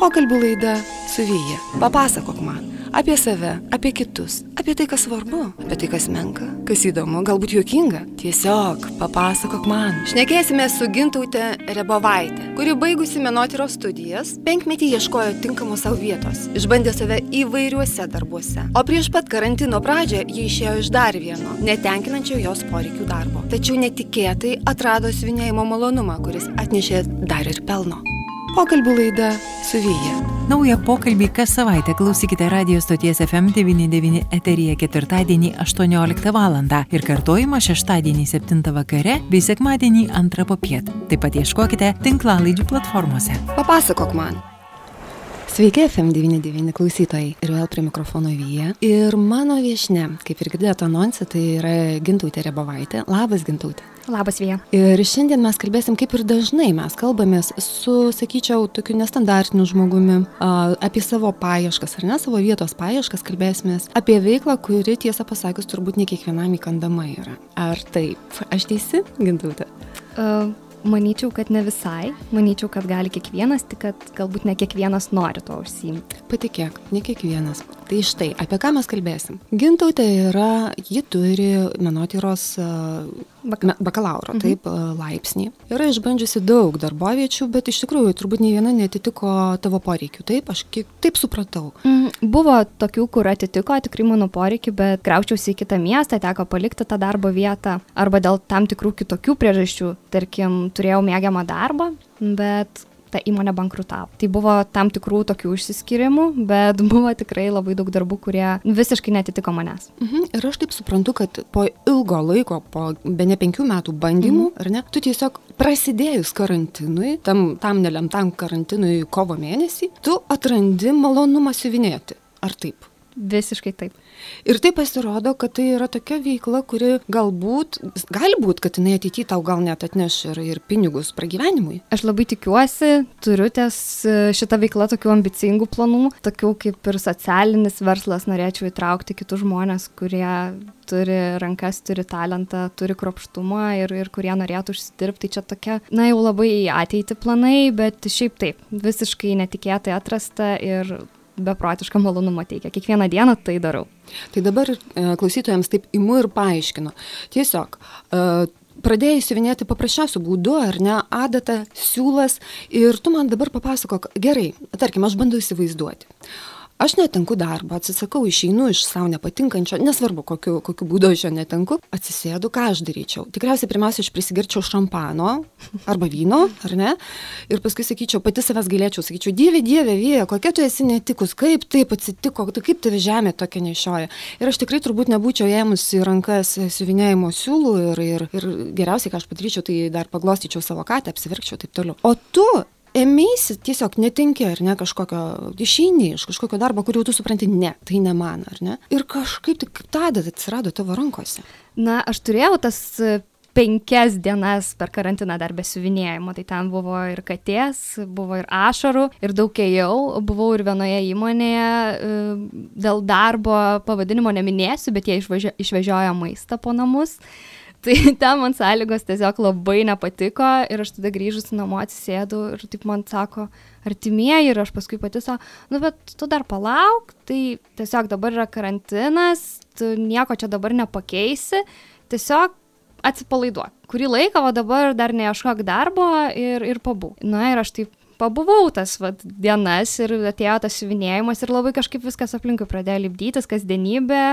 Pokalbių laida su Vyja. Papasakok man apie save, apie kitus, apie tai, kas svarbu, apie tai, kas menka, kas įdomu, galbūt juokinga. Tiesiog papasakok man. Šnekėsime su Gintaute Rebovaitė, kuri baigusi menotyros studijas, penkmetį ieškojo tinkamos savo vietos, išbandė save įvairiuose darbuose. O prieš pat karantino pradžią ji išėjo iš dar vieno, netenkinančio jos poreikių darbo. Tačiau netikėtai atrado siuvinėjimo malonumą, kuris atnešė dar ir pelno. Pokalbių laida su Vyja. Naują pokalbį kas savaitę klausykite radio stoties FM99 eteryje ketvirtadienį 18 val. ir kartojimą šeštadienį 7 vakare bei sekmadienį 2 popiet. Taip pat ieškokite tinklalaidžių platformose. Papasakok man. Sveiki, FM99 klausytojai. Ir vėl prie mikrofono Vyja. Ir mano viešne, kaip ir girdėjote anonsą, tai yra Gintautė Rebovaitė. Labas, Gintautė. Labas, Vija. Ir šiandien mes kalbėsim, kaip ir dažnai mes kalbamės su, sakyčiau, tokiu nestandartiniu žmogumi, a, apie savo paieškas, ar ne, savo vietos paieškas kalbėsimės, apie veiklą, kuri, tiesą pasakius, turbūt ne kiekvienam įkandama yra. Ar taip? Aš teisi, Gintautė? Uh, Manyčiau, kad ne visai. Manyčiau, kad gali kiekvienas, tik kad galbūt ne kiekvienas nori to užsiimti. Patikėk, ne kiekvienas. Tai štai, apie ką mes kalbėsim. Gintautė yra, ji turi menotyros Bak bakalauro, mhm. taip, laipsnį. Yra išbandžiusi daug darboviečių, bet iš tikrųjų turbūt nei viena netitiko tavo poreikių. Taip, aš kiek, taip supratau. Mm, buvo tokių, kur atitiko tikrai mano poreikių, bet kraučiausi į kitą miestą, teko palikti tą darbo vietą arba dėl tam tikrų kitokių priežasčių. Tarkim, turėjau mėgiamą darbą, bet ta įmonė bankrutavo. Tai buvo tam tikrų tokių išsiskyrimų, bet buvo tikrai labai daug darbų, kurie visiškai netitiko manęs. Mhm. Ir aš taip suprantu, kad po ilgo laiko, po be ne penkių metų bandymų, mhm. ar ne, tu tiesiog prasidėjus karantinui, tam, tam nelemtam karantinui kovo mėnesį, tu atrandi malonumą siuvinėti. Ar taip? Visiškai taip. Ir tai pasirodo, kad tai yra tokia veikla, kuri galbūt, gali būt, kad jinai ateityje tau gal net atneš ir, ir pinigus pragyvenimui. Aš labai tikiuosi, turiu ties šitą veiklą tokių ambicingų planų, tokių kaip ir socialinis verslas, norėčiau įtraukti kitus žmonės, kurie turi rankas, turi talentą, turi kropštumą ir, ir kurie norėtų užsidirbti. Tai čia tokia, na jau labai į ateitį planai, bet šiaip taip, visiškai netikėtai atrasta ir beprotišką malonumą teikia. Kiekvieną dieną tai darau. Tai dabar e, klausytojams taip imu ir paaiškinu. Tiesiog e, pradėjai siuvinėti paprasčiausių būdų, ar ne, adatą, siūlas ir tu man dabar papasakok, gerai, tarkim, aš bandau įsivaizduoti aš netenku darbo, atsisakau, išeinu iš savo nepatinkančio, nesvarbu, kokiu, kokiu būdu aš jo netenku, atsisėdu, ką aš daryčiau. Tikriausiai pirmiausia, aš prisigerčiau šampano arba vyno, ar ne? Ir paskui sakyčiau, pati savęs galėčiau, sakyčiau, Dieve, Dieve, Vyja, kokia tu esi netikus, kaip taip atsitiko, kaip tave žemė tokia nešioja. Ir aš tikrai turbūt nebūčiau ėmusi rankas siuvinėjimo siūlų ir, ir, ir geriausiai, ką aš padaryčiau, tai dar paglostyčiau savo katę, apsiverkčiau taip toliau. O tu ėmeisi tiesiog netinki ar ne kažkokio, išeini iš kažkokio darbo, kur jau tu supranti, ne, tai ne man, ar ne? Ir kažkaip tik tada atsirado tavo rankose. Na, aš turėjau tas e, penkias dienas per karantiną dar be siuvinėjimo. Tai ten buvo ir katės, buvo ir ašarų, ir daug ėjau. Buvau ir vienoje įmonėje e, dėl darbo pavadinimo neminėsiu, bet jie išvežiojo maistą po namus. Tai ten man sąlygos tiesiog labai nepatiko ir aš tada grįžus namo atsisėdu ir taip man sako artimieji ir aš paskui pati savo, nu bet tu dar palauk, tai tiesiog dabar yra karantinas, tu nieko čia dabar nepakeisi, tiesiog atsipalaiduok. Kurį laiką, o dabar dar neieškok darbo ir, ir pabūk. Na ir aš taip pabuvau tas vat, dienas ir atėjo tas siuvinėjimas ir labai kažkaip viskas aplinkui pradėjo lipdytis, kasdienybė,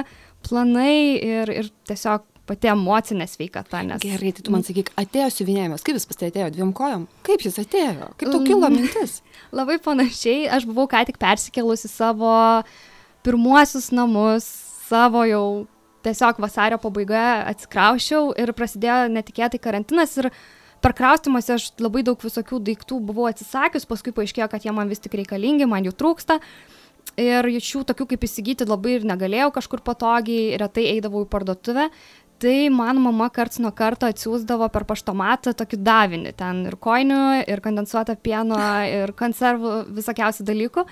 planai ir, ir tiesiog pati emocinė sveikata. Nes... Gerai, tai tu man sakyk, atėjo siuvinėjimas, kaip jis pas tai atėjo dviem kojom? Kaip jis atėjo? Kaip tau kilo mm. mintis? Labai panašiai, aš buvau ką tik persikėlusi savo pirmuosius namus, savo jau tiesiog vasario pabaigoje atsikraušiau ir prasidėjo netikėtai karantinas ir per kraustimuose aš labai daug visokių daiktų buvau atsisakius, paskui paaiškėjo, kad jie man vis tik reikalingi, man jų trūksta. Ir šių tokių kaip įsigyti labai ir negalėjau kažkur patogiai, retai eidavau į parduotuvę, tai man mama karts nuo karto atsiųsdavo per paštomatą tokį davinį. Ten ir koinių, ir kondensuotą pieno, ir konservų, visokiausių dalykų.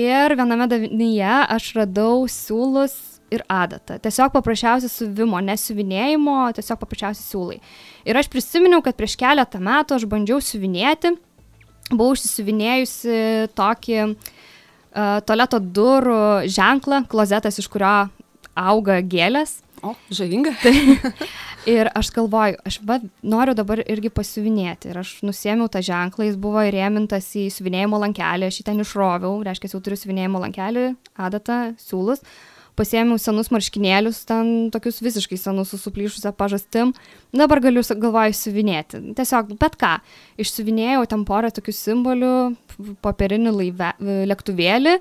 Ir viename davinyje aš radau siūlus ir adatą. Tiesiog paprasčiausiai siuvimo, nesiuvinėjimo, tiesiog paprasčiausiai siūlai. Ir aš prisiminiau, kad prieš keletą metų aš bandžiau siuvinėti buvau užsisiuvinėjusi tokį uh, toleto durų ženklą, klozetas, iš kurio auga gėlės. O, žavinga. Ir aš galvoju, aš va, noriu dabar irgi pasiuvinėti. Ir aš nusėmiau tą ženklą, jis buvo įrėmintas į siuvinėjimo lankelį, aš jį ten išroviau, reiškia, jau turiu siuvinėjimo lankelį, adatą, siūlus. Pasėmiau senus marškinėlius, ten tokius visiškai senus su suplyšusią pažastim. Dabar galiu, galvoju, siuvinėti. Tiesiog bet ką. Išsiuvinėjau ten porą tokių simbolių, popierinį laive, lėktuvėlį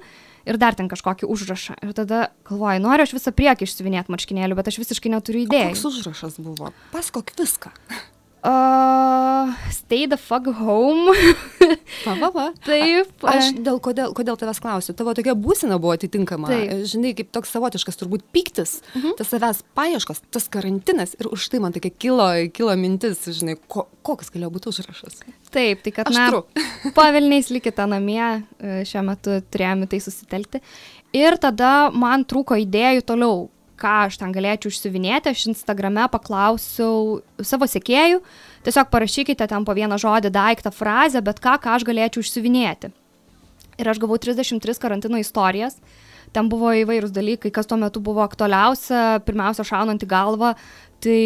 ir dar ten kažkokį užrašą. Ir tada galvoju, noriu aš visą priekį išsivinėti marškinėlių, bet aš visiškai neturiu idėjų. Koks užrašas buvo? Pasakok viską. Uh, stay the fuck home. Va, va, va. Taip. Aš dėl kodėl, kodėl tavęs klausiu. Tavo tokia būsina buvo atitinkama. Taip. Žinai, kaip toks savotiškas turbūt piktis, Mhm. uh -huh. tas savęs paieškos, tas karantinas ir už tai man tokia kilo, kilo mintis, žinai, ko, koks galėjo būti užrašas. Taip, tai kad, na, pavilniais likite namie, e, šiuo metu turėjome tai susitelkti. Ir tada man trūko idėjų toliau, ką aš ten galėčiau išsiuvinėti. Aš Instagrame paklausiau savo sekėjų, tiesiog parašykite ten po vieną žodį, daiktą, frazę, bet ką, ką aš galėčiau išsiuvinėti. Ir aš gavau 33 karantino istorijas. Ten buvo įvairūs dalykai, kas tuo metu buvo aktualiausia, pirmiausia, šaunant į galvą, tai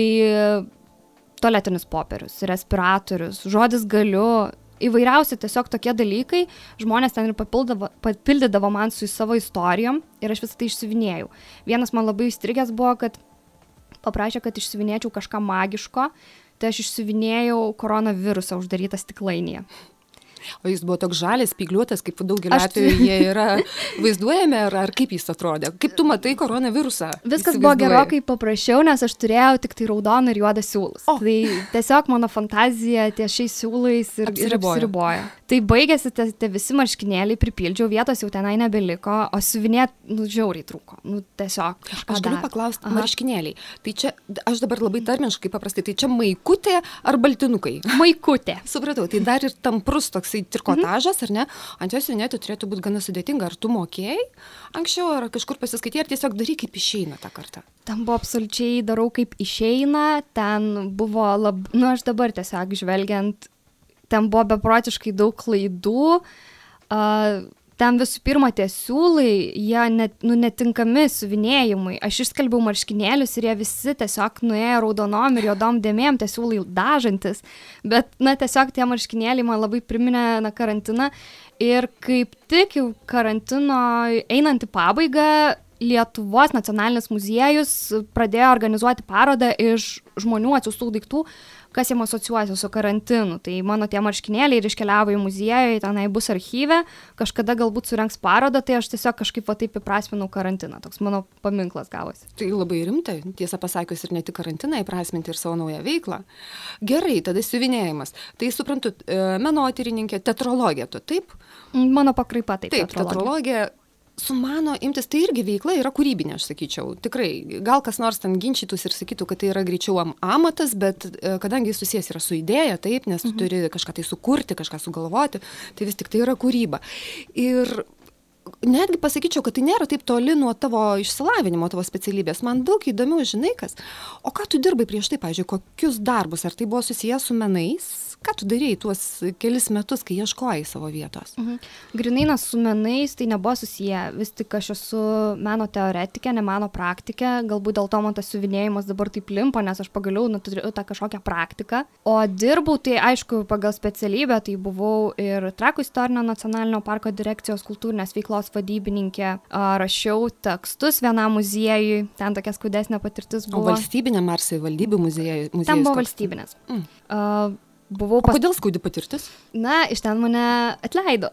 tualetinis popierius, respiratorius, žodis galiu, įvairiausi tiesiog tokie dalykai, žmonės ten ir papildydavo man su savo istorijom ir aš visą tai išsivinėjau. Vienas man labai įstrigęs buvo, kad paprašė, kad išsivinėčiau kažką magiško, tai aš išsivinėjau koronavirusą uždarytą stiklainyje. O jis buvo toks žalias, spygliuotas, kaip daugelį Aš- atvejų jie yra vaizduojami, ar, ar kaip jis atrodė? Kaip tu matai koronavirusą? Viskas buvo gerokai paprasčiau, nes aš turėjau tik tai raudoną ir juodą siūlus. O. Tai tiesiog mano fantazija ties šiais siūlais ir ir Apsiribojo. apsiribojo. Tai baigėsi tie, tie visi marškinėliai, pripildžiau, vietos jau tenai nebeliko, o siuvinėt, nu, žiauriai trūko. Nu, tiesiog. Aš galiu dar. paklausti, Aha. marškinėliai. Tai čia, aš dabar labai tarmiškai paprastai, tai čia maikutė ar baltinukai? Maikutė. Supratau, tai dar ir tamprus toksai trikotažas, ar ne? Ant jos siuvinėti turėtų būti gana sudėtinga. Ar tu mokėjai anksčiau, ar kažkur pasiskaitai, ar tiesiog darai kaip išeina tą kartą? Ten buvo absoliučiai darau kaip išeina, ten buvo labai, nu aš dabar tiesiog žvelgiant, ten buvo beprotiškai daug klaidų. Uh, ten visų pirma tie siūlai, jie net, nu, netinkami suvinėjimui. Aš išskalbiau marškinėlius ir jie visi tiesiog nuėjo raudonom ir juodom dėmėm, tie siūlai dažantis. Bet, na, tiesiog tie marškinėliai man labai priminė, na, karantiną. Ir kaip tik jau karantino einant į pabaigą, Lietuvos nacionalinis muziejus pradėjo organizuoti parodą iš žmonių atsiųstų daiktų, kas jiems asociuojasi su karantinu. Tai mano tie marškinėliai ir iškeliavo į muziejų, tenai bus archyve, kažkada galbūt surenks parodą, tai aš tiesiog kažkaip va taip įprasminau karantiną. Toks mano paminklas gavosi. Tai labai rimta, tiesą pasakius, ir ne tik karantiną įprasminti ir savo naują veiklą. Gerai, tada siuvinėjimas. Tai suprantu, e, menotyrininkė, teatrologė, tu taip? Mano pakraipa taip. Taip, teatrologija. teatrologė. Sumano imtis, tai irgi veikla yra kūrybinė, aš sakyčiau. Tikrai, gal kas nors ten ginčytųsi ir sakytų, kad tai yra greičiau am- amatas, bet e, kadangi jis susijęs yra su idėja, taip, nes tu turi kažką tai sukurti, kažką sugalvoti, tai vis tik tai yra kūryba. Ir netgi pasakyčiau, kad tai nėra taip toli nuo tavo išsilavinimo, tavo specialybės. Man daug įdomiau, žinai kas. O ką tu dirbai prieš tai, pavyzdžiui, kokius darbus? Ar tai buvo susijęs su menais? Ką tu darėjai tuos kelis metus, kai ieškojai savo vietos? Mhm. Grinainas su menais tai nebuvo susiję, vis tik aš esu meno teoretikė, ne meno praktikė, galbūt dėl to man tas siuvinėjimas dabar taip limpo, nes aš pagaliau nu, turiu tą kažkokią praktiką. O dirbau tai aišku pagal specialybę, tai buvau ir Trakų istorinio nacionalinio parko direkcijos kultūrinės veiklos vadybininkė, rašiau tekstus vienam muziejui, ten tokia skaudesnė patirtis O buvo. valstybinė ar savivaldybių muziejai? Ten buvo valstybinės. Mm. Uh, buvau O pas... kodėl skaudi patirtis? Na, iš ten mane atleido.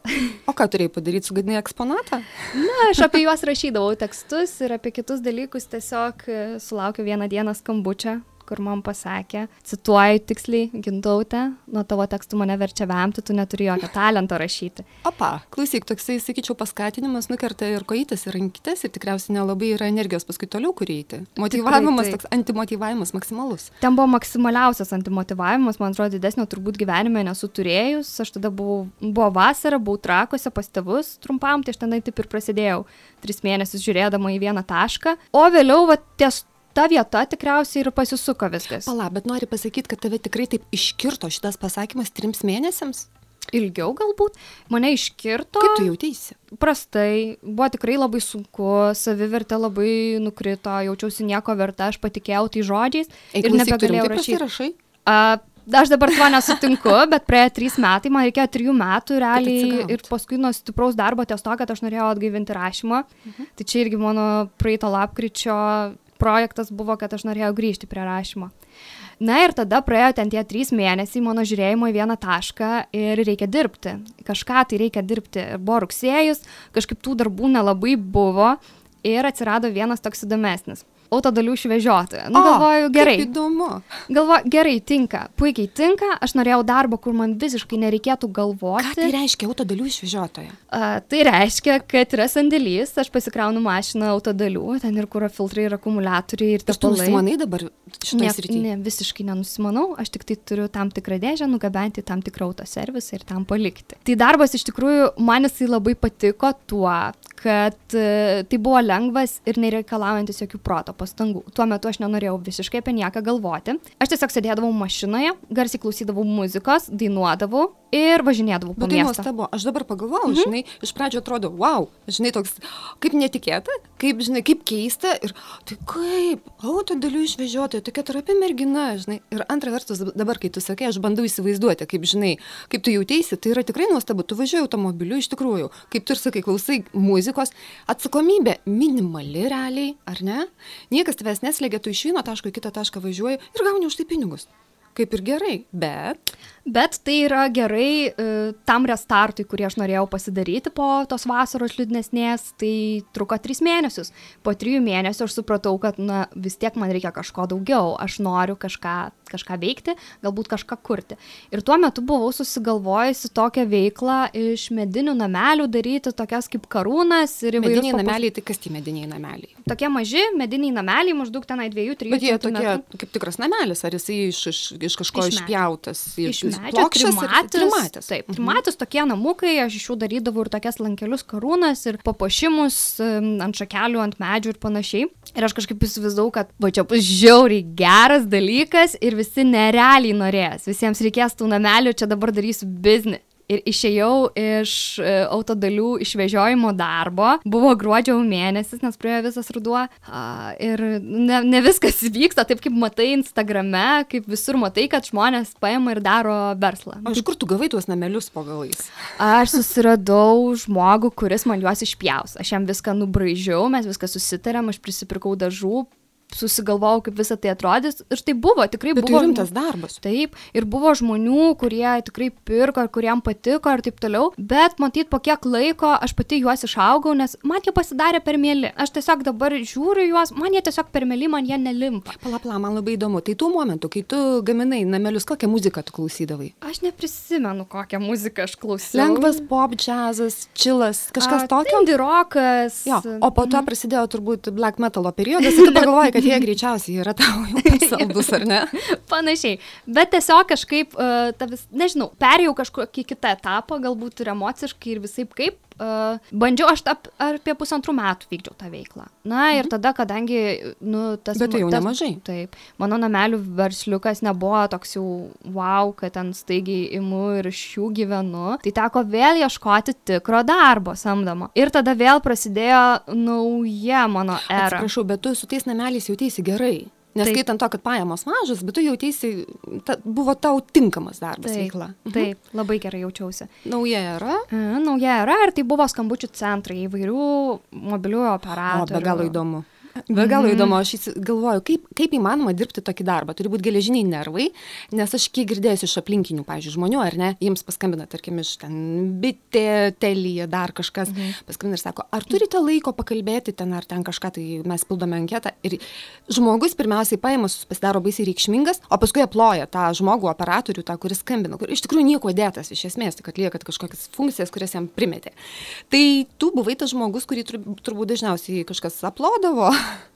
O ką turėjai padaryti, sugadinai eksponatą? Na, aš apie juos rašydavau tekstus ir apie kitus dalykus tiesiog e, sulaukiu vieną dieną skambučio, kur man pasakė, cituoju tiksliai, gintautė, nuo tavo tekstų mane verčia vemti, tu neturi jokio talento rašyti. Opa, klausyk, toksai, sakyčiau, paskatinimas nukerta ir kojitas, ir rankytės, ir tikriausiai nelabai yra energijos paskui toliau kur eiti. Motivavimas, toks antimotivavimas maksimalus. Ten buvo maksimaliausias antimotivavimas, man atrodo, didesnio turbūt gyvenime nesu turėjus. Aš tada buvau, buvo vasara, buvau trakose pas tėvus trumpam, tai aš tenai taip ir prasidėjau. Tris mėnesius žiūrėdama į vieną tašką. O vėliau, va, ties ta vieta tikriausiai ir pasisuko viskas. Pala, bet nori pasakyti, kad tave tikrai taip iškirto šitas pasakymas trims mėnesiams? ilgiau galbūt, mane iškirto. Kaip tu jauteisi? Prastai, buvo tikrai labai sunku, savivertė labai nukrito, jaučiausi nieko verta, aš patikėjau tai žodžiais Eik, ir nebegalėjau rašyti. A, aš dabar tuo nesutinku, bet praėjo trys metai, man reikėjo trijų metų realiai ir paskui nuo stipraus darbo ties to, kad aš norėjau atgaivinti rašymą. Mhm. Tai čia irgi mano praeito lapkričio projektas buvo, kad aš norėjau grįžti prie rašymo. Na ir tada praėjo ten tie trys mėnesiai mano žiūrėjimo į vieną tašką ir reikia dirbti. Kažką tai reikia dirbti. Ir buvo rugsėjus, kažkaip tų darbų nelabai buvo ir atsirado vienas toks įdomesnis autodalių išvežiotoja. Nu, O, galvoju, gerai. Įdomu. Galvoju, gerai, tinka, puikiai tinka, aš norėjau darbo, kur man visiškai nereikėtų Ką galvoti. tai reiškia autodalių išvežiotoja? A, tai reiškia, kad yra sandėlys, aš pasikraunu mašiną autodalių, ten ir kūro filtrai, ir akumuliatoriai, ir Ir tu tepalai. nusimanai dabar šitoje srityje? ne, visiškai nenusimanau, aš tik tai turiu tam tikrą dėžę, nugabenti tam tikrą autoservisą ir tam palikti. Tai darbas iš tikrųjų man jisai labai patiko tuo, kad e, tai buvo lengvas ir nereikalaujantis jokių proto pastangų. Tuo metu aš nenorėjau visiškai apie nieką galvoti. Aš tiesiog sėdėdavau mašinoje, garsiai klausydavau muzikos, dainuodavau ir važinėdavau po Bet tai miestą. nuostabu. Aš dabar pagalvojau, mhm. žinai, iš pradžio atrodo, wow, žinai, toks, kaip netikėta, kaip, žinai, kaip keista ir tai kaip, autodalių išvežiotoja, tokia trapi mergina, žinai. Ir antra vertus, dabar, kai tu sakai, aš bandau įsivaizduoti, kaip, žinai, kaip tu jautėsi, tai yra tikrai nuostabu, tu važiuoji automobiliu iš tikrųjų, kaip tu ir sakai, klausai muzikos, atsakomybė minimali realiai, ar ne? Niekas tavęs neslėgia, tu iš vieno taško į kitą tašką važiuoji ir gauni už tai pinigus. Kaip ir gerai, bet Bet tai yra gerai e, tam restartui, kurį aš norėjau pasidaryti po tos vasaros liūdnesnės, tai truko tris mėnesius. Po trijų mėnesių aš supratau, kad na, vis tiek man reikia kažko daugiau, aš noriu kažką, kažką veikti, galbūt kažką kurti. Ir tuo metu buvau susigalvojusi tokią veiklą iš medinių namelių daryti, tokias kaip karūnas ir įvairius mediniai papuoš- nameliai, tai kas tie mediniai nameliai? Tokie maži mediniai nameliai, maždaug tenai 2-3 Bet jie tokie kaip tikras namelis, ar jisai iš, iš, iš kažko Iš išpjautas? Iš medžio, trimatis. trimatis. Taip, trimatis tokie namukai, aš iš jų darydavau ir tokias lankelius karūnas ir papuošimus ant šakelių, ant medžių ir panašiai. Ir aš kažkaip įsivaizdavau, kad va čia bus žiauriai geras dalykas ir visi nerealiai norės. Visiems reikės tų namelių, čia dabar darysiu biznį. Ir išėjau iš e, autodalių išvežiojimo darbo. Buvo gruodžio mėnesis, nes praėjo visas ruduo. Ir ne, ne viskas vyksta taip, kaip matai Instagrame, kaip visur matai, kad žmonės paima ir daro verslą. O iš kur tu gavai tuos namelius po galais? Aš susiradau žmogų, kuris man juos išpjaus. Aš jam viską nubraižiau, mes viską susitarėm, aš prisipirkau dažų, susigalvojau, kaip visą tai atrodys. Ir tai buvo, tikrai Bet tai buvo. rimtas žmo- darbas. Taip, ir buvo žmonių, kurie tikrai pirko ir kuriem patiko ir taip toliau, bet matyt, po kiek laiko aš pati juos išaugau, nes man jie pasidarė per mėly. Aš tiesiog dabar žiūriu juos, man jie tiesiog per mėly, man jie nelimpa. Palapla, man labai įdomu. Tai tuo momentu, kai tu gaminai namelius, kokią muziką tu klausydavai? Aš neprisimenu, kokią muziką aš klausiau. Lengvas pop, džiazas, čilas, kažkas A, tokio? Indie rokas. Jo, o po to prasidėjo turbūt black metalo periodas ir tu pagalvojai, kad jie greičiausiai yra tau jau saldus, ar ne? Panašiai. Bet tiesiog kažkaip, ta vis, nežinau, perėjau kažkokį kitą etapą, galbūt ir emociškai ir visai kaip. Uh, bandžiau, aš ap, apie pusantrų metų vykdžiau tą veiklą. Na ir tada, kadangi, nu, tas... Bet tai jau tas, nemažai. Taip. Mano namelių versliukas nebuvo toks jau wow, kad ten staigiai imu ir iš jų gyvenu. Tai teko vėl ieškoti tikro darbo samdomo. Ir tada vėl prasidėjo nauja mano era. Atsiprašau, bet tu su tais nameliais jautėsi gerai. Neskaitant to, kad pajamos mažas, bet tu jautėsi, ta, buvo tau tinkamas darbas Taip, veikla. Mhm. taip, labai gerai jaučiausi. Nauja era. Nauja era ir tai buvo skambučių centrai įvairių mobiliųjų O, operatorių. be galo įdomu. Be galo įdomu, aš galvoju, kaip, kaip įmanoma dirbti tokį darbą. Turi būti geležiniai nervai, nes aš kiek girdėsiu iš aplinkinių, pavyzdžiui, žmonių, ar ne, jiems paskambina, tarkim, iš ten bitė, telija, dar kažkas, mhm. paskambina ir sako, ar turite laiko pakalbėti ten ar ten kažką, tai mes pildome anketą. Ir žmogus pirmiausiai paėmus pasidaro baisiai reikšmingas, o paskui aploja tą žmogų operatorių, tą, kuris skambina, kur iš tikrųjų nieko dėtas iš esmės, tik atlieka kažkokias funkcijas, kurias jam primetė. Tai tu buvai tas žmogus, kurį tur- turbūt dažniausiai kažkas aplodavo.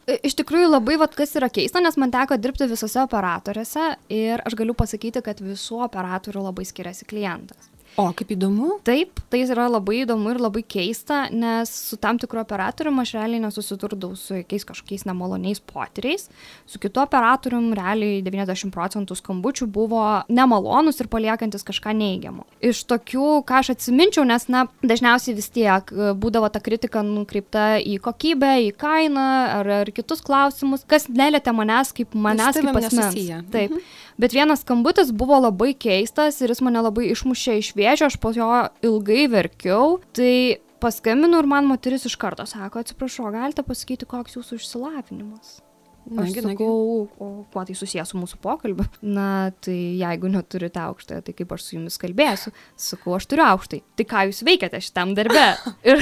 Iš tikrųjų labai, vat, kas yra keista, nes man teko dirbti visose operatoriuose ir aš galiu pasakyti, kad visų operatorių labai skiriasi klientas. O, kaip įdomu. Taip, tai yra labai įdomu ir labai keista, nes su tam tikru operatoriumi aš realiai nesusidurdavau su jokiais kažkokiais nemaloniais potyriais. Su kitu operatoriumi realiai 90 procentų skambučių buvo nemalonus ir paliekantis kažką neigiamo. Iš tokių, ką aš atsiminčiau, nes, na, dažniausiai vis tiek e, būdavo ta kritika nukreipta į kokybę, į kainą ar, ar kitus klausimus, kas nelėtė manęs kaip manęs kaip asmens. Taip. Mhm. Bet vienas skambutis buvo labai keistas ir jis mane labai išmušė iš vėžio, aš po jo ilgai verkiau. Tai paskambinu ir man moteris iš karto sako, atsiprašau, galite pasakyti, koks jūsų išsilavinimas. Aš nagi, sakau, o kuo tai susijęs su mūsų pokalbiu? Na, tai jeigu neturite aukštąją, tai kaip aš su jumis kalbėsiu? Sakau, aš turiu aukštai. Tai ką jūs veikiate šitam darbe? Ir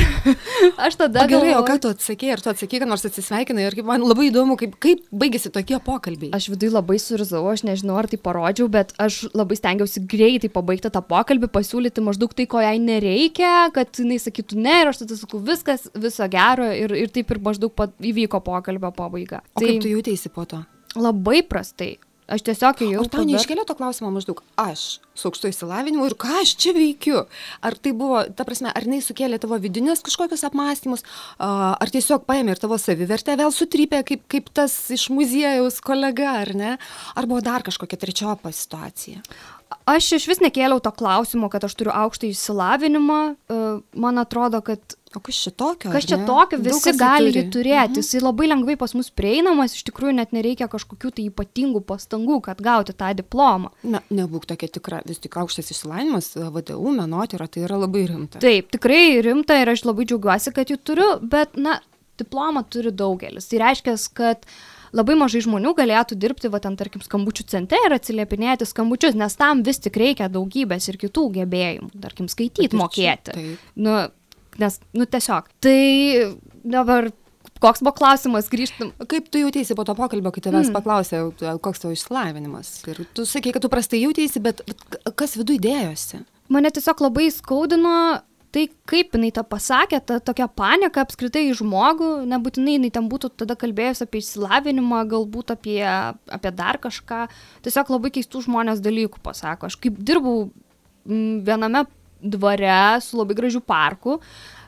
aš tada... O gerai, galvoju, o ką tu atsakė? Ar tu atsakė, kad nors atsisveikinai? Ir man labai įdomu, kaip, kaip baigėsi tokie pokalbiai. Aš vidui labai surzau, aš nežinau, ar tai parodžiau, bet aš labai stengiausi greitai pabaigti tą pokalbį, pasiūlyti maždaug tai, ko jai nereikia, kad jinai sakytų ne ir aš tada sakau viskas, viso gero ir, ir taip ir maždaug įvyko pokalbio pabaiga. O tai, kaip tu jautėsi po to? Labai prastai. Aš tiesiog jau... Ar tau tada... neiškelia to klausimo maždaug, aš su aukštu įsilavinimu ir ką aš čia veikiu? Ar tai buvo, ta prasme, ar jinai sukėlė tavo vidinius kažkokius apmąstymus, ar tiesiog paėmė ir tavo savivertę vėl sutrypė kaip, kaip tas iš muziejaus kolega, ar ne? Ar buvo dar kažkokia trečiopa situacija? Aš iš vis nekėliau to klausimo, kad aš turiu aukštą išsilavinimą. Man atrodo, kad O kas čia tokio? Kas čia tokio, visi gali jį turėti. Mhm. Jisai labai lengvai pas mus prieinamas, iš tikrųjų net nereikia kažkokių tai ypatingų pastangų, kad gauti tą diplomą. Na, nebūk tokia tikra, vis tik aukštas išsilavinimas, VDU, menotyra, tai yra labai rimta. Taip, tikrai rimta ir aš labai džiaugiuosi, kad jį turiu, bet, na, diplomą turi daugelis. Tai reiškia, kad labai mažai žmonių galėtų dirbti, va, ten, tarkim, skambučių centre ir atsiliepinėti skambučius, nes tam vis tik reikia daugybės ir kitų gebėjimų, tarkim, skaityti, mokėti. Taip. Nu, nes, nu tiesiog. Tai dabar koks buvo klausimas grįžtum. Kaip tu jautėsi po to pokalbio, kai tavęs mm. paklausė, koks tavo išsilavinimas? Ir tu sakei, kad tu prastai jautėsi, bet kas viduje dėjosi? Mane tiesiog labai skaudino tai, kaip jinai tą pasakė, ta tokia panika apskritai į žmogų, nebūtinai jinai ten būtų tada kalbėjus apie išsilavinimą, galbūt apie, apie dar kažką, tiesiog labai keistų žmonės dalykų pasako. Aš kaip dirbau viename dvare su labai gražiu parku.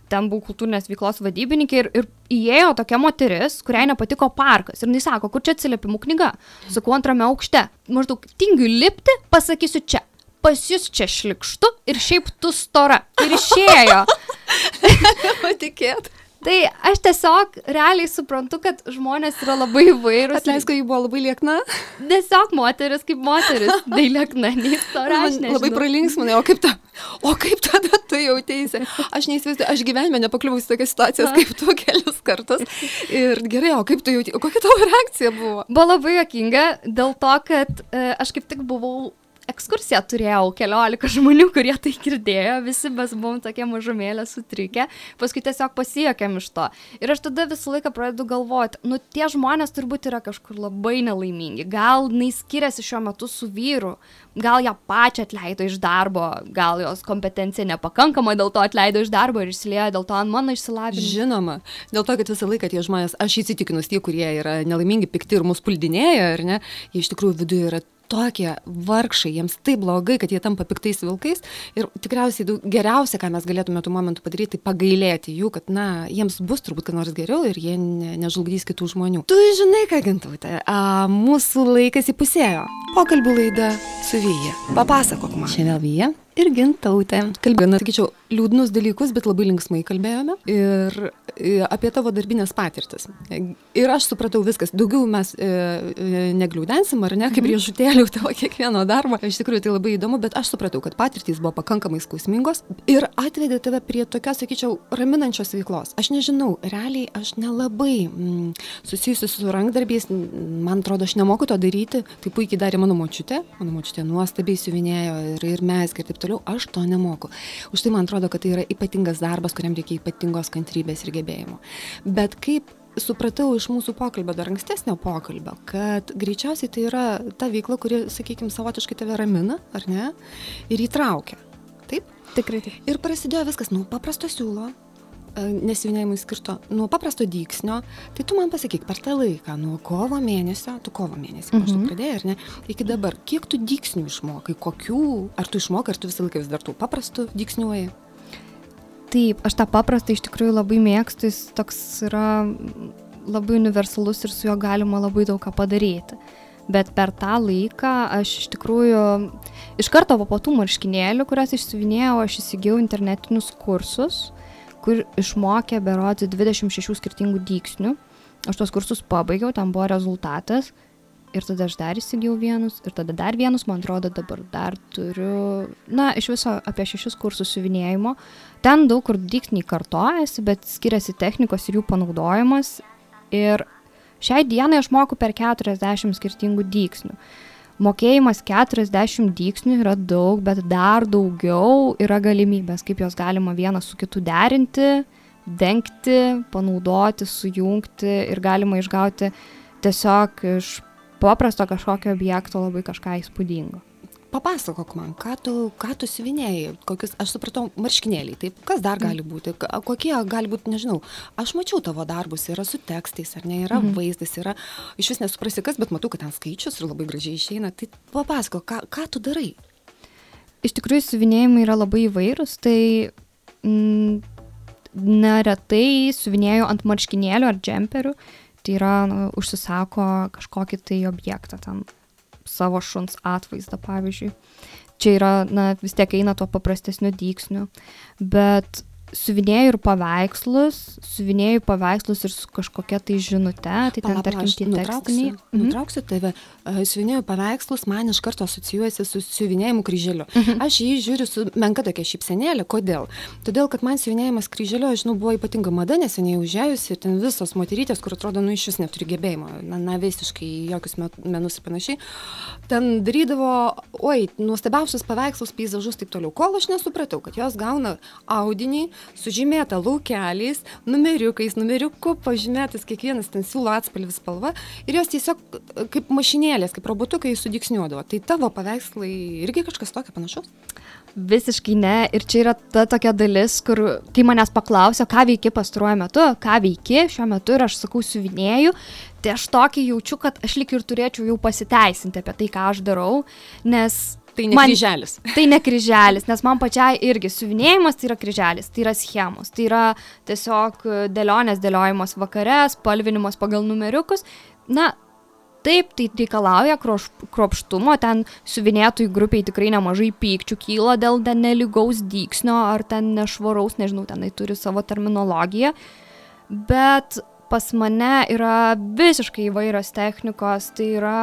Ten buvau kultūrinės veiklos vadybininkė ir, ir įėjo tokia moteris, kuriai nepatiko parkas. Ir jis sako, kur čia atsiliepimų knyga. Sakau, antrame aukšte. Maždaug tingiu lipti, pasakysiu čia. Pas jūs čia šlikštu ir šiaip tu stora. Ir išėjo. Patikėt. Tai aš tiesiog realiai suprantu, kad žmonės yra labai įvairūs. Atleisk, kad jį buvo labai liekna? Tiesiog moteris kaip moteris. Tai liekna, nei stora. Labai pralinksminai, o kaip ta? O kaip tada tu jautėsi? Aš neįsivaizduoju, aš gyvenime nepakliuvau į tokias situacijas kaip tu kelius kartus. Ir gerai, o kaip tu jautėsi? Kokia tavo reakcija buvo? Buvo labai jokinga dėl to, kad e, aš kaip tik buvau ekskursiją turėjau keliolika žmonių, kurie tai girdėjo, visi mes buvom tokie mažumėlė sutrikę, paskui tiesiog pasijokėm iš to. Ir aš tada visą laiką pradedu galvoti, nu tie žmonės turbūt yra kažkur labai nelaimingi, gal jinai skiriasi šiuo metu su vyru, gal ją pačią atleido iš darbo, gal jos kompetencija nepakankama, dėl to atleido iš darbo ir išsiliejo dėl to ant mano išsilavinimo. Žinoma, dėl to, kad visą laiką tie žmonės, aš įsitikinus tie, kurie yra nelaimingi, pikti ir mus puldinėja, ar ne, jie iš tikrųjų viduje yra tokie vargšai, jiems taip blogai, kad jie tampa piktais vilkais ir tikriausiai daug, geriausia, ką mes galėtume tų momentų padaryti, tai pagailėti jų, kad, na, jiems bus turbūt ką nors geriau ir jie ne, nežlugdys kitų žmonių. Tu žinai, ką gintautė, mūsų laikas įpusėjo. Pokalbių laida su Vyja. Papasakok man. Šiandien Vyja ir gintautė. Kalbėjome, sakyčiau, liūdnus dalykus, bet labai linksmai kalbėjome ir e, apie tavo darbinės patirtis. Ir aš supratau viskas, daugiau mes e, e, negliūdensim, ar ne, kaip mhm. riešutėlių tavo kiekvieno darbo. Iš tikrųjų tai labai įdomu, bet aš supratau, kad patirtys buvo pakankamai skausmingos ir atvedė tave prie tokios, sakyčiau, raminančios veiklos. Aš nežinau, realiai aš nelabai mm, susijusi su rankdarbiais, man atrodo, aš nemoku to daryti, tai puikiai darė mano močiutė, mano močiutė nuostabiai siuvinėjo ir, ir mes, ir taip toliau, aš to nemoku. Už tai man atrodo, atrodo, kad tai yra ypatingas darbas, kuriam reikia ypatingos kantrybės ir gebėjimų. Bet kaip supratau iš mūsų pokalbio, dar ankstesnio pokalbio, kad greičiausiai tai yra ta veikla, kuri, sakykime, savotiškai tave ramina, ar ne, ir įtraukia. Taip? Tikrai taip. Ir prasidėjo viskas nuo paprasto siūlo, nesiuvinėjimui skirto, nuo paprasto dyksnio, tai tu man pasakyk, per tą laiką, nuo kovo mėnesio, tu kovo mėnesį mhm. maždaug pradėjai, ar ne, iki dabar, kiek tu dyksnių išmokai, kokių, ar tu išmokai, ar tu visą laiką vis dar tų paprastų dyksniuoji? Taip, aš tą paprastą iš tikrųjų labai mėgstu, jis toks yra labai universalus ir su juo galima labai daug ką padaryti. Bet per tą laiką aš iš tikrųjų iš karto po tų marškinėlių, kurias išsivinėjau, aš įsigijau internetinius kursus, kur išmokė berodį 26 skirtingų dyksnių. Aš tos kursus pabaigiau, tam buvo rezultatas ir tada aš dar įsigijau vienus, ir tada dar vienus, man atrodo, dabar dar turiu, na, iš viso apie šešis kursus siuvinėjimo. Ten daug kur dyksniai kartojasi, bet skiriasi technikos ir jų panaudojimas. Ir šiai dienai aš moku per 40 skirtingų dyksnių. Mokėjimas 40 dyksnių yra daug, bet dar daugiau yra galimybės, kaip jos galima vieną su kitu derinti, dengti, panaudoti, sujungti ir galima išgauti tiesiog iš paprasto kažkokio objekto labai kažką įspūdingo. Papasakok man, ką tu, ką tu siuvinėjai, kokius, aš supratau, marškinėliai, taip, kas dar gali būti, kokie gali būti, nežinau, aš mačiau tavo darbus, yra su tekstais, ar ne, yra mhm. vaizdas, yra, iš vis nesuprasi kas, bet matau, kad ten skaičius ir labai gražiai išeina, tai papasakok, ką, ką tu darai? Iš tikrųjų, siuvinėjimai yra labai įvairūs, tai mm, neretai siuvinėjau ant marškinėlių ar džemperių, tai yra, nu, užsisako kažkokį tai objektą ten savo šuns atvaizdą, pavyzdžiui. Čia yra, na, vis tiek eina tuo paprastesniu dyksniu, bet siuvinėjau ir paveikslus, siuvinėjau paveikslus ir su kažkokia tai žinute, tai ten tarkim tie tekstiniai. Mhm. Nutrauksiu tave, siuvinėjau paveikslus, man iš karto asocijuojasi su siuvinėjimu kryželiu. Mhm. Aš jį žiūriu su menka tokia šypsenėlė, kodėl? Todėl, kad man siuvinėjimas kryželiu, aš žinau, buvo ypatinga mada, neseniai užėjusi ir ten visos moterytės, kur atrodo, nu iš vis neturi gebėjimo, na, na visiškai jokius menus ir panašiai, ten darydavo, oi, nuostabiausius paveikslus, peizažus ir taip toliau. Kol aš nesupratau, kad jos gauna audinį, sužymėta laukeliais, numeriukais, numeriuku pažymėtas kiekvienas ten siūlo atspalvis spalva ir jos tiesiog kaip mašinėlės, kaip robotukai sudiksniuodavo. Tai tavo paveikslai irgi kažkas tokio panašaus? Visiškai ne. Ir čia yra ta tokia dalis, kur kai manęs paklausia, ką veiki pastaruoju metu, ką veiki šiuo metu ir aš sakau, siuvinėju, tai aš tokį jaučiu, kad aš lik ir turėčiau jau pasiteisinti apie tai, ką aš darau, nes Tai ne man, kryželis. Tai ne kryželis, nes man pačiai irgi suvinėjimas tai yra kryželis, tai yra schemos, tai yra tiesiog dėlionės dėliojimas vakare, spalvinimas pagal numeriukus. Na, Taip, tai reikalauja kruopštumo, ten suvinėtojų grupiai tikrai nemažai pykčių kyla dėl ten neligaus dyksnio ar ten nešvaraus, nežinau, tenai turi savo terminologiją, bet pas mane yra visiškai įvairios technikos, tai yra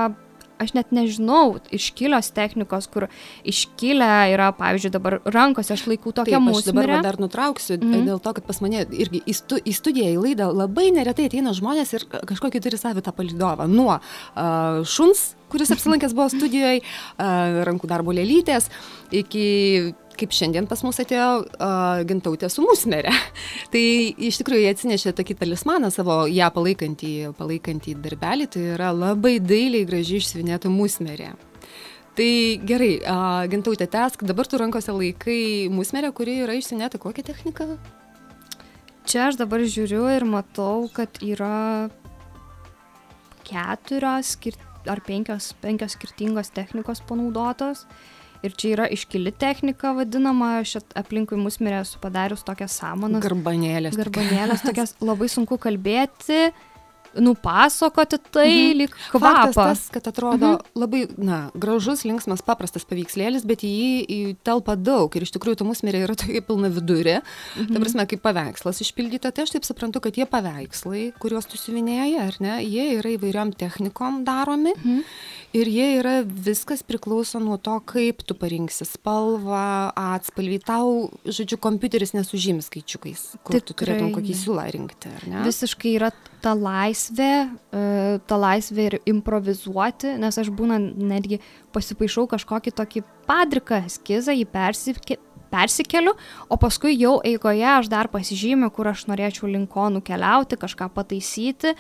aš net nežinau iškilios technikos, kur iškilę yra, pavyzdžiui, dabar rankose aš laikau tokią mūsų. Aš dabar dar nutrauksiu, mm -hmm. dėl to, kad pas mane irgi į, stu, į studiją, į laidą labai neretai ateina žmonės ir kažkokį turi savitą palidovą. Nuo uh, šuns, kuris apsilankęs buvo studijoje, uh, rankų darbo lėlytės, iki kaip šiandien pas mus atėjo uh, gintautė su musmerė. tai iš tikrųjų jie atsinešė tokį talismaną savo ją palaikantį, palaikantį darbelį, tai yra labai dailiai gražiai išsivinėta musmerė. Tai gerai, uh, gintautė tesk, dabar tu rankose laikai musmerę, kuri yra išsinėta kokią techniką? Čia aš dabar žiūriu ir matau, kad yra keturios skir ar penkios, penkios skirtingos technikos panaudotos. Uh, Ir čia yra iškili technika vadinama, aš aplinkui mus mirė esu padarius tokias sąmonas. Garbanėlės. Garbanėlės, tokias labai sunku kalbėti nupasakoti tai mhm. lyg kvapą. Tas, kad atrodo mhm. labai, na, gražus, linksmas, paprastas paveikslėlis, bet į jį telpa daug ir iš tikrųjų ta musmirė yra tokia pilna vidurė, mhm. ta prasme, kaip paveikslas išpildyta, tai aš taip suprantu, kad tie paveikslai, kuriuos tu siuvinėjai, ar ne, jie yra įvairiom technikom daromi. Mhm. Ir jie yra, viskas priklauso nuo to, kaip tu parinksi spalvą, atspalvį. Tau, žodžiu, kompiuteris nesužymi skaičiukais, kur Tikrai. tu turėtum kokį siūlą rinkti? Visiškai yra ta laisvė, e, ta laisvė ir improvizuoti, nes aš būna netgi pasipaišau kažkokį tokį padriką eskizą, jį persikė, persikeliu, o paskui jau eigoje aš dar pasižymiu, kur aš norėčiau link ko nukeliauti, kažką pataisyti.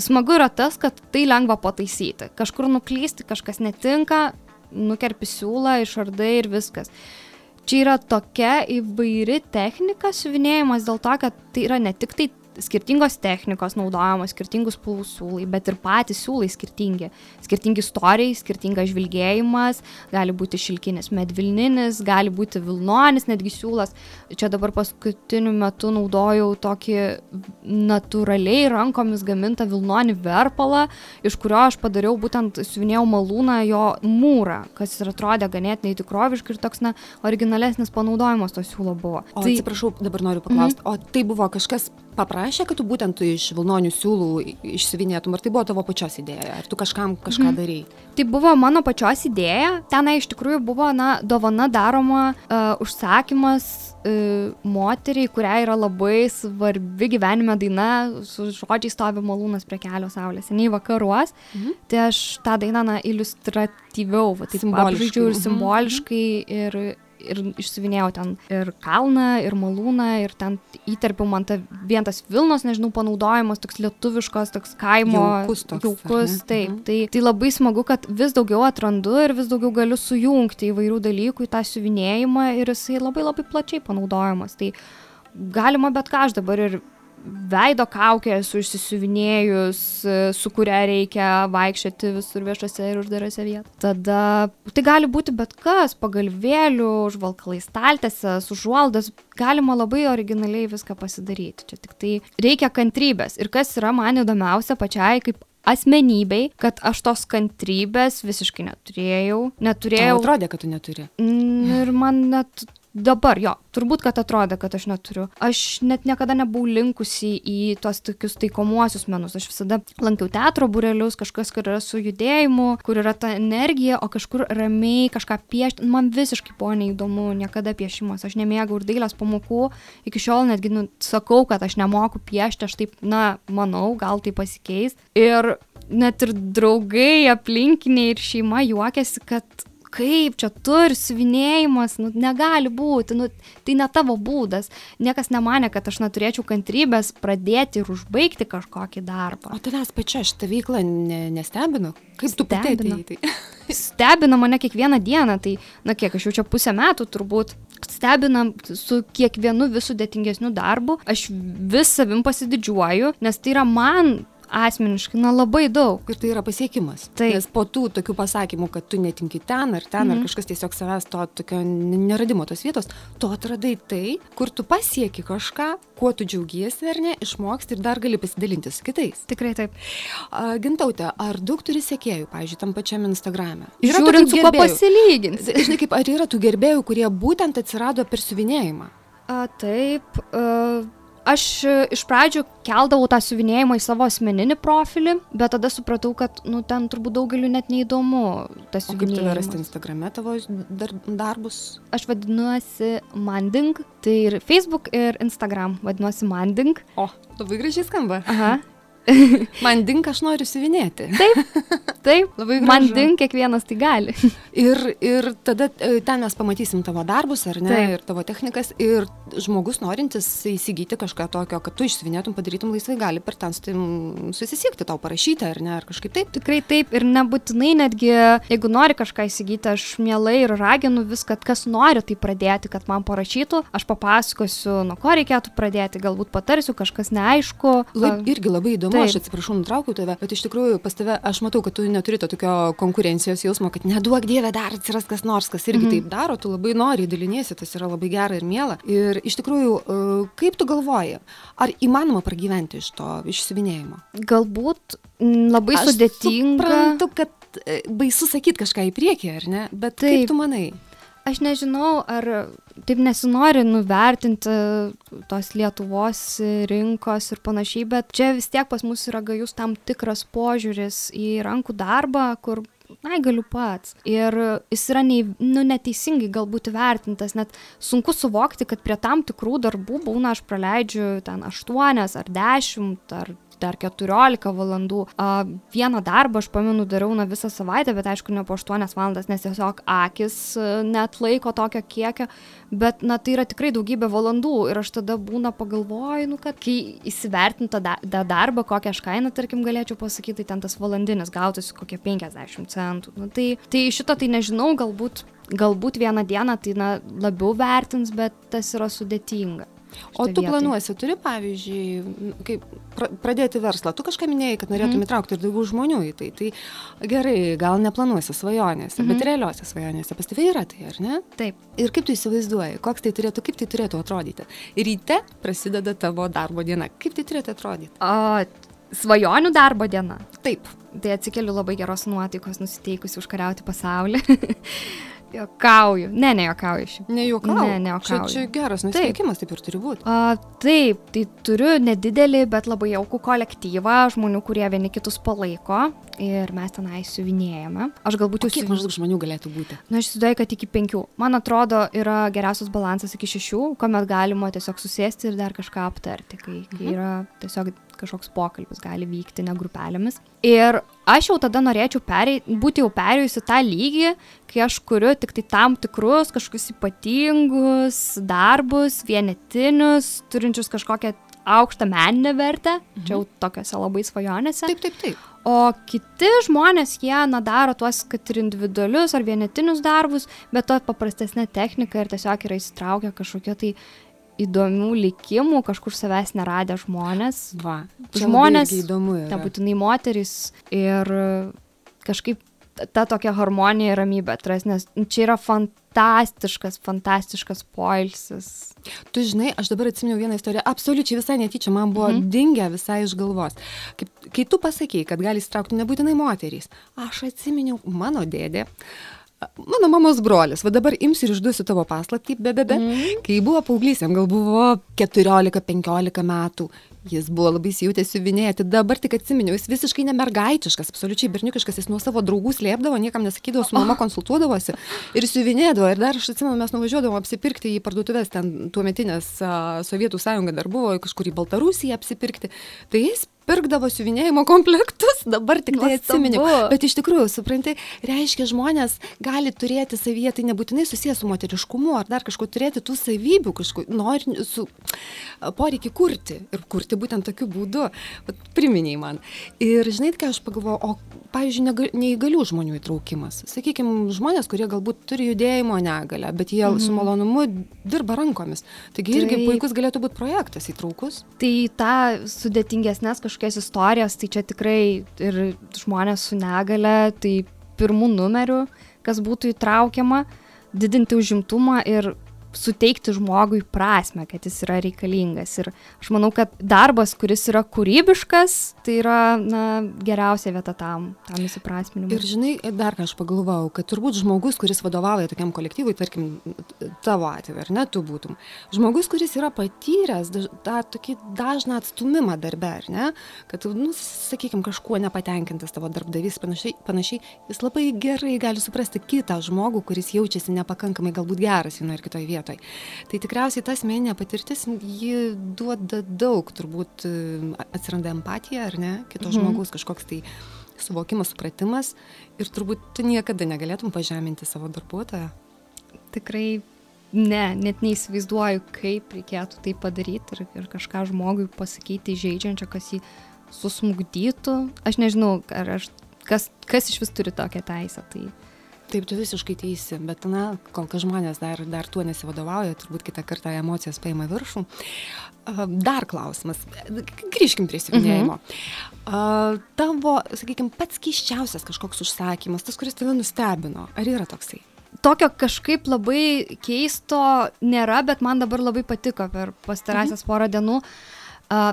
Smagu yra tas, kad tai lengva pataisyti. Kažkur nuklysti, kažkas netinka, nukerpi siūlą, išardai ir viskas. čia yra tokia įvairi technika siuvinėjimas dėl to, kad tai yra ne tik tai skirtingos technikos naudojamos, skirtingus spalvų siūlai, bet ir patys siūlai skirtingi. Skirtingi istorijai, skirtingas žvilgėjimas, gali būti šilkinis medvilninis, gali būti vilnonis netgi siūlas. Čia dabar paskutiniu metu naudojau tokį natūraliai rankomis gamintą vilnonį verpalą, iš kurio aš padariau būtent siuvinėjau malūną jo mūrą, kas ir atrodė ganėtinai tikroviškai ir toks, na, originalesnis panaudojimas to siūlo buvo. O tai, atsiprašau, dabar noriu paklausti, mm -hmm. o tai buvo kažkas paprašė, kad tu būtent iš vilnonių siūlų išsivinėtum, ar tai buvo tavo pačios idėja, ar tu kažkam kažką mhm. darai? Tai buvo mano pačios idėja, tenai iš tikrųjų buvo, na, dovana daroma, uh, užsakymas uh, moteriai, kuriai yra labai svarbi gyvenime daina, su žodžiais stovi malūnas prie kelio saulės, seniai vakaruos, mhm. tai aš tą dainą, na, iliustratyviau, va, taip apžaidžiau ir mhm. simboliškai ir ir išsivinėjau ten ir kalną, ir malūną, ir ten įterpiau man tą vien tas Vilnos, nežinau, panaudojimas, toks lietuviškas, toks kaimo. Jaukus, toks, jaukus taip. Mhm. Tai, tai labai smagu, kad vis daugiau atrandu ir vis daugiau galiu sujungti įvairių dalykų į tą siuvinėjimą ir jisai labai labai plačiai panaudojamas. Tai galima bet ką aš dabar ir veido kaukę esu išsisiuvinėjus, su kuria reikia vaikščioti visur viešose ir uždarose vietose. Tada tai gali būti bet kas, pagalvėlių, užvalkalai staltėse, užuoldas, galima labai originaliai viską pasidaryti. Čia tik tai reikia kantrybės. Ir kas yra man įdomiausia pačiai kaip asmenybei, kad aš tos kantrybės visiškai neturėjau. Neturėjau. Tau atrodė, kad tu neturi. Ir man net dabar jo turbūt kad atrodė kad aš neturiu. Aš net niekada nebuvau linkusi į tuos tokius taikomuosius menus. Aš visada lankiau teatro būrelius kažkas kur yra su judėjimu kur yra ta energija o kažkur ramiai kažką piešt man visiškai buvo neįdomu niekada piešimas. Aš nemėgau ir dailės pamokų. Iki šiol netgi nu sakau kad aš nemoku piešti. Aš taip na manau gal tai pasikeis. Ir net ir draugai aplinkiniai ir šeima juokiasi kad kaip čia tu ir siuvinėjimas, nu, negali būti, nu, tai ne tavo būdas. Niekas nemanė, kad aš neturėčiau kantrybės pradėti ir užbaigti kažkokį darbą. O tavęs pačia šitą veiklą ne, nestebino? Kaip tu pati atėjai? Tai? Stebina mane kiekvieną dieną, tai, na kiek, aš jau čia pusę metų turbūt stebina su kiekvienu vis sudėtingesniu darbu, aš vis savim pasididžiuoju, nes tai yra man asmeniškai, na labai daug. Ir tai yra pasiekimas. Taip. Nes po tų tokių pasakymų, kad tu netinki ten ar ten, mm -hmm. ar mhm. kažkas tiesiog savęs to tokio neradimo tos vietos, tu atradai tai, kur tu pasieki kažką, kuo tu džiaugiesi ar ne, išmoksti ir dar gali pasidalinti su kitais. Tikrai taip. Gintautė, ar daug turi sekėjų, pavyzdžiui, tam pačiam Instagram'e? Žiūrint, su kuo pasilyginti. Žinai, kaip, ar yra tų gerbėjų, kurie būtent atsirado per siuvinėjimą? A, taip. A aš e, iš pradžių keldavau tą siuvinėjimą į savo asmeninį profilį, bet tada supratau, kad, nu, ten turbūt daugeliu net neįdomu tas siuvinėjimas. Kaip tu rasti Instagrame tavo dar, darbus? Aš vadinuosi Manding, tai ir Facebook, ir Instagram vadinuosi Manding. O, labai gražiai skamba. Aha. Man dink, aš noriu siuvinėti. Taip, taip, labai gražu. Man dink, kiekvienas tai gali. ir, ir tada e, ten mes pamatysim tavo darbus, ar ne, taip. ir tavo technikas, ir žmogus norintis įsigyti kažką tokio, kad tu išsivinėtum, padarytum laisvai, gali per ten susisiekti, tau parašyti, ar ne, ar kažkaip taip. Tikrai taip, ir nebūtinai netgi, jeigu nori kažką įsigyti, aš mielai ir raginu viską, kas nori tai pradėti, kad man parašytų, aš papasakosiu, nuo ko reikėtų pradėti, galbūt patarsiu, kažkas neaišku. Labai, irgi labai įdomu įdomu, aš atsiprašau, nutraukiau tave, bet iš tikrųjų pas tave aš matau, kad tu neturi to tokio konkurencijos jausmo, kad neduok dievę dar atsiras kas nors, kas irgi -hmm. taip daro, tu labai nori, daliniesi, tas yra labai gera ir miela. Ir iš tikrųjų, e, kaip tu galvoji, ar įmanoma pragyventi iš to išsivinėjimo? Galbūt labai aš sudėtinga. Suprantu, kad e, baisu sakyti kažką į priekį, ar ne? Bet taip. kaip tu manai? Aš nežinau, ar taip nesinori nuvertinti tos Lietuvos rinkos ir panašiai, bet čia vis tiek pas mus yra gajus tam tikras požiūris į rankų darbą, kur na, galiu pats. Ir jis yra nei, nu, neteisingai galbūt vertintas, net sunku suvokti, kad prie tam tikrų darbų būna aš praleidžiu ten 8 ar 10 ar dar 14 valandų. Vieną darbą aš pamenu dariau na visą savaitę, bet aišku ne po 8 valandas, nes tiesiog akis net laiko tokio kiekio, bet na tai yra tikrai daugybė valandų ir aš tada būna pagalvoju, nu kad kai įsivertinta da, da darbą, kokią aš kainą, tarkim, galėčiau pasakyti, tai ten tas valandinis gautųsi kokie 50 centų. Nu, tai, tai šito tai nežinau, galbūt galbūt vieną dieną tai na, labiau vertins, bet tas yra sudėtinga. O tu vietoj. planuosi, turi pavyzdžiui, kaip pradėti verslą, tu kažką minėjai, kad norėtum mm. įtraukti ir daugiau žmonių į tai. Tai gerai, gal neplanuosi svajonėse, mm -hmm. bet realiuose svajonėse pas tavai yra tai, ar ne? Taip. Ir kaip tu įsivaizduoji, koks tai turėtų, kaip tai turėtų atrodyti? Ryte prasideda tavo darbo diena. Kaip tai turėtų atrodyti? O, svajonių darbo diena. Taip. Tai atsikeliu labai geros nuotaikos, nusiteikusi užkariauti pasaulį. Jokauju. Ne, ne jokauju šiaip. Ne jokauju. Ne, ne jokauju. Čia, čia geras nusiteikimas, taip. taip ir turi būti. A, taip, tai turiu nedidelį, bet labai jaukų kolektyvą žmonių, kurie vieni kitus palaiko ir mes tenai siuvinėjame. Aš galbūt jau... Kiek maždaug žmonių galėtų būti? Na, aš įsivaizduoju, kad iki penkių. Man atrodo, yra geriausias balansas iki šešių, kuomet galima tiesiog susėsti ir dar kažką aptarti, kai, kai mhm. yra tiesiog kažkoks pokalbis gali vykti ne grupelėmis. Ir aš jau tada norėčiau perėj, būti jau perėjusi tą lygį, kai aš kuriu tik tai tam tikrus kažkokius ypatingus darbus, vienetinius, turinčius kažkokią aukštą meninę vertę, mhm. čia jau tokiuose labai svajonėse. Taip, taip, taip. O kiti žmonės, jie, na, daro tuos, kad ir individualius ar vienetinius darbus, bet to paprastesnė technika ir tiesiog yra įsitraukę kažkokie tai įdomių likimų, kažkur savęs neradę žmonės. Va, žmonės, įdomu. Nebūtinai moteris ir kažkaip ta tokia harmonija ir ramybė atras, nes čia yra fantastiškas, fantastiškas poilsis. Tu žinai, aš dabar atsiminiau vieną istoriją, absoliučiai visai netyčia, man buvo mhm. dingę visai iš galvos. Kaip, kai tu pasakėjai, kad gali įstraukti nebūtinai moterys, aš atsiminiau mano dėdė. Uh, mano mamos brolis, va dabar imsiu ir išduosiu tavo paslaptį, be be be, mm. kai buvo paauglys, jam gal buvo 14-15 metų, jis buvo labai įsijutęs siuvinėti, dabar tik atsiminiau, jis visiškai nemergaitiškas, absoliučiai berniukiškas, jis nuo savo draugų slėpdavo, niekam nesakydavo, su mama konsultuodavosi ir siuvinėdavo. Ir dar aš atsimenu, mes nuvažiuodavom apsipirkti į parduotuvės, ten tuometinės Sovietų sąjunga dar buvo, kažkur į Baltarusiją apsipirkti. Tai jis pirkdavo siuvinėjimo komplektus, dabar tik tai atsiminiau. Bet iš tikrųjų, supranti, reiškia, žmonės gali turėti savyje, tai nebūtinai susijęs su moteriškumu ar dar kažko turėti tų savybių, kažko nori su poreikį kurti ir kurti būtent tokiu būdu. Vat, priminiai man. Ir žinai, ką aš pagalvoju, o pavyzdžiui, neįgalių žmonių įtraukimas. Sakykime, žmonės, kurie galbūt turi judėjimo negalę, bet jie mhm. su malonumu dirba rankomis. Taigi irgi tai, puikus galėtų būti projektas įtraukus. Tai tą sudėtingesnės kažkokias istorijas, tai čia tikrai ir žmonės su negale, tai pirmų numerių, kas būtų įtraukiama, didinti užimtumą ir suteikti žmogui prasme, kad jis yra reikalingas. Ir aš manau, kad darbas, kuris yra kūrybiškas, tai yra na, geriausia vieta tam, tam įsiprasminimui. Ir žinai, dar ką aš pagalvojau, kad turbūt žmogus, kuris vadovauja tokiam kolektyvui, tarkim, tavo atveju, ar ne, tu būtum, žmogus, kuris yra patyręs tą tokį dažną atstumimą darbę, ar ne, kad, nu, sakykime, kažkuo nepatenkintas tavo darbdavys, panašiai, panašiai, jis labai gerai gali suprasti kitą žmogų, kuris jaučiasi nepakankamai galbūt geras vienoje ir kitoje vietoje vietoj. Tai tikriausiai ta asmeninė patirtis, ji duoda daug, turbūt atsiranda empatija, ar ne, kito mhm. žmogaus kažkoks tai suvokimas, supratimas ir turbūt tu niekada negalėtum pažeminti savo darbuotoją. Tikrai ne, net neįsivaizduoju, kaip reikėtų tai padaryti ir, ir kažką žmogui pasakyti žaidžiančio, kas jį susmugdytų. Aš nežinau, ar aš, kas, kas iš vis turi tokią teisę. Tai Taip, tu visiškai teisi, bet, na, kol kas žmonės dar, dar tuo nesivadovauja, turbūt kitą kartą emocijos paima viršų. Dar klausimas, grįžkim prie siuvinėjimo. Mhm. Tavo, sakykime, pats keiščiausias kažkoks užsakymas, tas, kuris tave nustebino, ar yra toksai? Tokio kažkaip labai keisto nėra, bet man dabar labai patiko per pastarąsias mhm. porą dienų. Uh,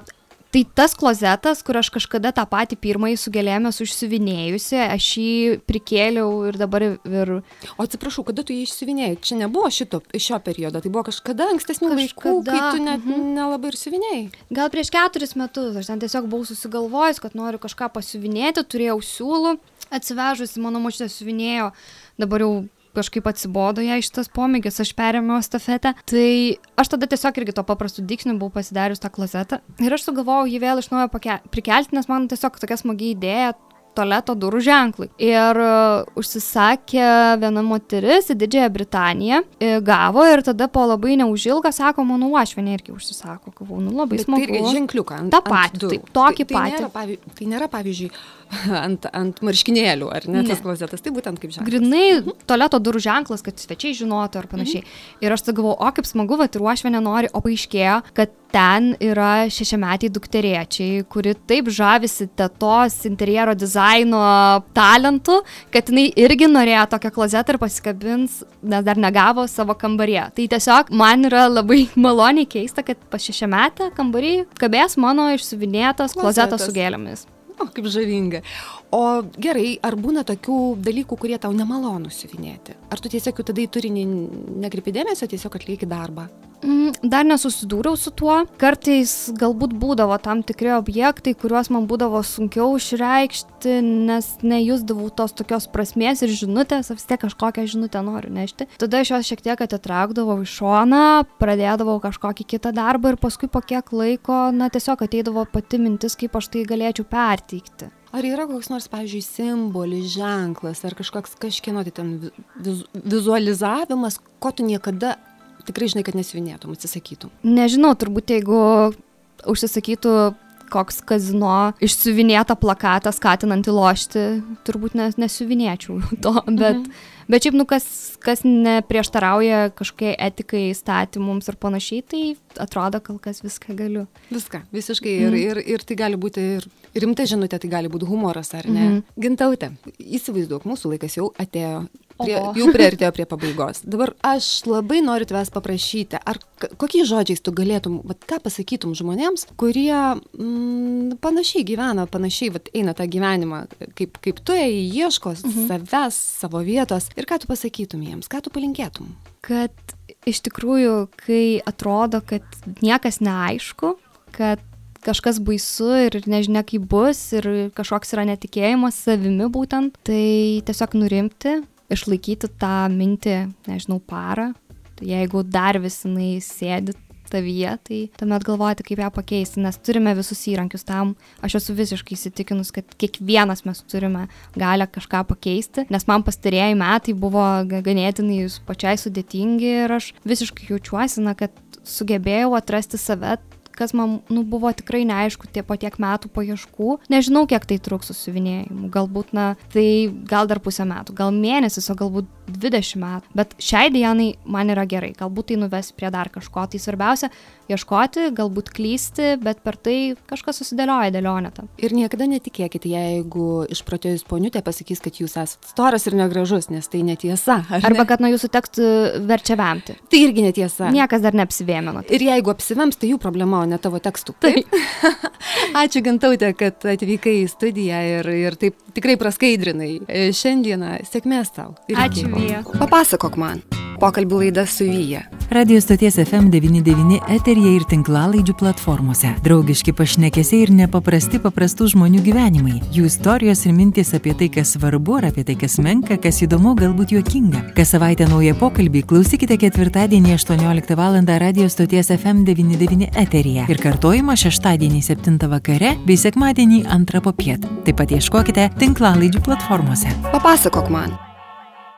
Tai tas klozetas, kur aš kažkada tą patį pirmąjį su gėlėmis užsiuvinėjusi, aš jį prikėliau ir dabar ir... O atsiprašau, kada tu jį išsiuvinėjai? Čia nebuvo šito, šio periodo, tai buvo kažkada ankstesnių laikų, kai tu net mm -hmm. nelabai ir siuvinėjai. Gal prieš keturis metus, aš ten tiesiog buvau susigalvojus, kad noriu kažką pasiuvinėti, turėjau siūlų, atsivežusi, mano močiutė siuvinėjo, dabar jau kažkaip atsibodo jai šitas pomėgis, aš perėmiau stafetę. Tai aš tada tiesiog irgi to paprastu diksniu buvau pasidarius tą klozetą. Ir aš sugalvojau jį vėl iš naujo prikelti, nes man tiesiog tokia smagi idėja tualeto durų ženklui. Ir uh, užsisakė viena moteris į Didžiąją Britaniją, e, gavo ir tada po labai neužilgą, sako, mano uošvenė irgi užsisako, galvoju, nu labai smagu. Tai irgi ženkliuką ant. Ta patį, taip, tokį tai, tai patį. Nėra, pavy, tai nėra, pavyzdžiui, ant, ant marškinėlių, ar ne, ne. tas klozetas, tai būtent kaip ženklas. Grinai mhm. tualeto durų ženklas, kad svečiai žinotų ar panašiai. Mhm. Ir aš galvoju, o kaip smagu, va, ir uošvenė nori, o paaiškėjo, kad ten yra šešiametiai dukteriečiai, kuri taip žavisi tetos interjero dizaino talentu, kad jinai irgi norėjo tokią klozetą ir pasikabins, nes dar negavo savo kambaryje. Tai tiesiog man yra labai maloniai keista, kad pas šešiametę kambarį kabės mano išsiuvinėtas klozetas su gėlėmis. O, kaip žavinga. O gerai, ar būna tokių dalykų, kurie tau nemalonu siuvinėti? Ar tu tiesiog tada į turinį nekreipi dėmesio, tiesiog atlieki darbą? Mm, dar nesusidūriau su tuo. Kartais galbūt būdavo tam tikri objektai, kuriuos man būdavo sunkiau išreikšti, nes nejusdavau tos tokios prasmės ir žinutės, vis tiek kažkokią žinutę noriu nešti. Tada aš juos šiek tiek atitraukdavau į šoną, pradėdavau kažkokį kitą darbą ir paskui po kiek laiko, na tiesiog ateidavo pati mintis, kaip aš tai galėčiau perteikti. Ar yra koks nors, pavyzdžiui, simbolis, ženklas ar kažkoks kažkieno tai ten viz, vizualizavimas, ko tu niekada tikrai žinai, kad nesivinėtum, atsisakytum? Nežinau, turbūt jeigu užsisakytų koks kazino išsiuvinėta plakatą skatinantį lošti, turbūt nes, nesiuvinėčiau to, bet, mhm. bet šiaip, nu, kas, kas neprieštarauja kažkokiai etikai, įstatymums ir panašiai, tai atrodo, kol kas viską galiu. Viską, visiškai. Mhm. Ir, ir, ir tai gali būti ir rimta žinutė, tai gali būti humoras, ar ne? Mhm. Gintautė, įsivaizduok, mūsų laikas jau atėjo prie, jau priartėjo prie pabaigos. Dabar aš labai noriu tavęs paprašyti, ar kokiais žodžiais tu galėtum, vat, ką pasakytum žmonėms, kurie mm, panašiai gyvena, panašiai vat, eina tą gyvenimą, kaip, kaip tu ėjai, ieško mhm. savęs, savo vietos ir ką tu pasakytum jiems, ką tu palinkėtum? Kad iš tikrųjų, kai atrodo, kad niekas neaišku, kad kažkas baisu ir nežinia kaip bus ir kažkoks yra netikėjimas savimi būtent, tai tiesiog nurimti, išlaikyti tą mintį, nežinau, parą. Jeigu dar vis jinai sėdi tavyje, tai tuomet galvoti, kaip ją pakeisti, nes turime visus įrankius tam. Aš esu visiškai įsitikinus, kad kiekvienas mes turime galę kažką pakeisti, nes man pastarėjai metai buvo ganėtinai pačiai sudėtingi ir aš visiškai jaučiuosi, na, kad sugebėjau atrasti save kas man nu, buvo tikrai neaišku tie po tiek metų paieškų. Nežinau, kiek tai truks susivinėjimų. Galbūt, na, tai gal dar pusę metų, gal mėnesis, o galbūt 20 metų. Bet šiai dienai man yra gerai. Galbūt tai nuves prie dar kažko. Tai svarbiausia - ieškoti, galbūt klysti, bet per tai kažkas susidėlioja dėlionėta. Ir niekada netikėkite, jeigu išprotėjus poniutė pasakys, kad jūs esate storas ir negražus, nes tai netiesa. Arba kad nuo jūsų tekstų verčia vemti. Tai irgi netiesa. Niekas dar neapsivėmino. Ir jeigu apsivems, tai jų problema, o ne tavo tekstų. Taip. Ačiū Gintautė, kad atvykai į studiją ir, ir taip tikrai praskaidrinai šiandieną. Sėkmės tau. Ačiū, Vyja. Papasakok man. Pokalbių laida su Vyja. Radio stoties FM99 eterija ir tinklalaidžių platformose. Draugiški pašnekesiai ir nepaprasti paprastų žmonių gyvenimai. Jų istorijos ir mintys apie tai, kas svarbu, ar apie tai, kas menka, kas įdomu, galbūt juokinga. Kas savaitę naują pokalbį klausykite ketvirtadienį 18 val. radio stoties FM99 eterija ir kartojimą šeštadienį 7 vakare bei sekmadienį 2 popiet. Taip pat ieškokite tinklalaidžių platformose. Papasakok man.